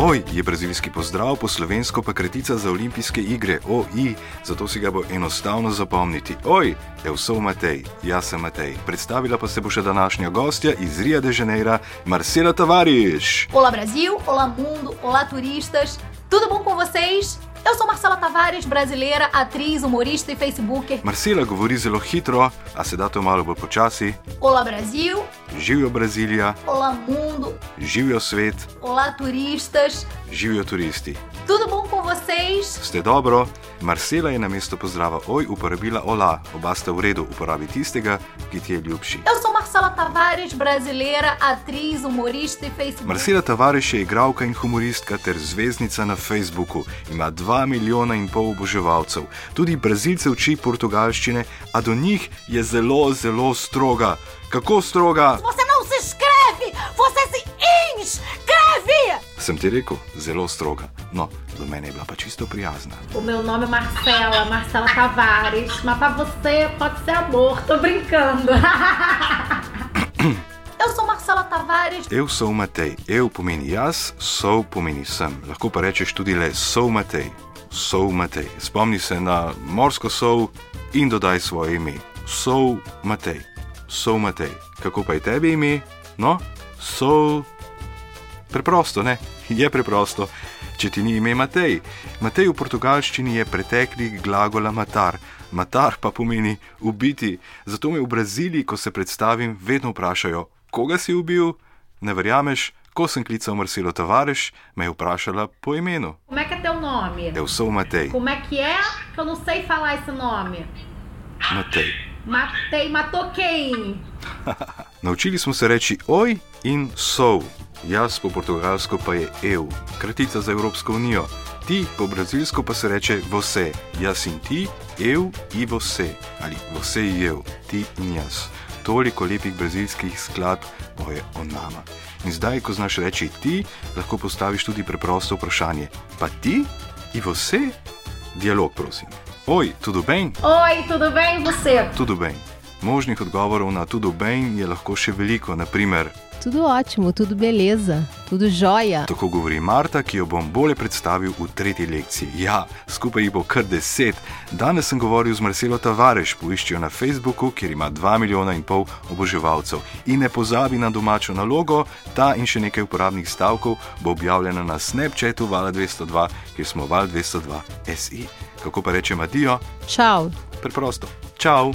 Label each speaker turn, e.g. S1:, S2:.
S1: Oj, je brazilski pozdrav, po slovensko pa kratica za olimpijske igre, OI, zato si ga bo enostavno zapomniti. Oj, je vso Matej, jaz sem Matej. Predstavila pa se bo še današnja gostja iz Rio de Janeiro, Marcela Tavares.
S2: Olá Brasil, olá mundo, olá turistas, tudo bom com vocês? Eu sou Marcela Tavares, brasileira, atriz, humorista e facebooker.
S1: Marcela govori zelo hitro, a se da to malo bolj počasi.
S2: Olá Brasil,
S1: Živijo Brazilija,
S2: olá mundo,
S1: živijo svet,
S2: olá turistas,
S1: živijo turisti.
S2: tudo bom com vocês?
S1: Ste dobro? Marcela je na mesto pozdrava oj uporabila ola, oba sta v redu, uporabi tistega, ki ti je ljubši.
S2: Eu sou Marcela Tavares, brasileira, atriz, humorista e facebooker.
S1: Marcela Tavares je igralka in humoristka ter zvezdnica na Facebooku. Ima 2 milijona in pol oboževalcev. Tudi Brazilce uči portugalščine, a do njih je zelo, zelo stroga. Kako stroga?
S2: Você não se inscreve! Você se inscreve!
S1: Sem ti rekel, zelo stroga. No, do mene je bila pa čisto prijazna.
S3: O meu nome é Marcela, Marcela Tavares, mas pra você pode ser amor, tô brincando.
S2: Marcela Tavares,
S1: Eu sou Matej, eu pomeni jaz, sou pomeni sem. Lahko pa rečeš tudi le sou Matej, sou Matej. Spomni se na morsko sol in dodaj svoje ime. Sou Matej, sou Matej. Kako pa je tebi ime? No, sou. Preprosto, ne? Je preprosto. Če ti ni ime Matej. Matej v portugalščini je pretekli glagola matar. Matar pa pomeni ubiti. Zato me v Braziliji, ko se predstavim, vedno vprašajo, koga si ubil? Ne verjameš, ko sem klical Marcelo Tavares, me je vprašala po imenu.
S3: Como é que é teu nome?
S1: Eu sou Matej.
S3: Como é que é? Que eu não sei falar esse nome.
S1: Matej.
S3: Matei, matou quem?
S1: Naučili smo se reči oj in sou. Jaz po portugalsko pa je eu, kratica za Evropsko unijo. Ti po brazilsko pa se reče você. Jaz in ti, eu in você. Ali você in eu, ti in jaz. Toliko lepih brazilskih skladb poje o nama. In zdaj, ko znaš reči ti, lahko postaviš tudi preprosto vprašanje. Pa ti in você? Dialog, prosim. Oj, tudo bem?
S3: Oi, tudo bem e você?
S1: Tudo bem. Možnih odgovorov na tudo bem je lahko še veliko, naprimer,
S4: Tudo ótimo, tudo beleza, tudo jóia.
S1: tako govori Marta, ki jo bom bolje predstavil v tretji lekciji. Ja, skupaj jih bo kar deset. Danes sem govoril z Marcelo Tavares, poiščijo na Facebooku, kjer ima 2 milijona in pol oboževalcev. In ne pozabi na domačo nalogo, ta in še nekaj uporabnih stavkov bo objavljena na Snapchatu Vala 202, kjer smo Val 202 SI. Kako pa rečem adijo?
S4: Tchau.
S1: Preprosto. Čau!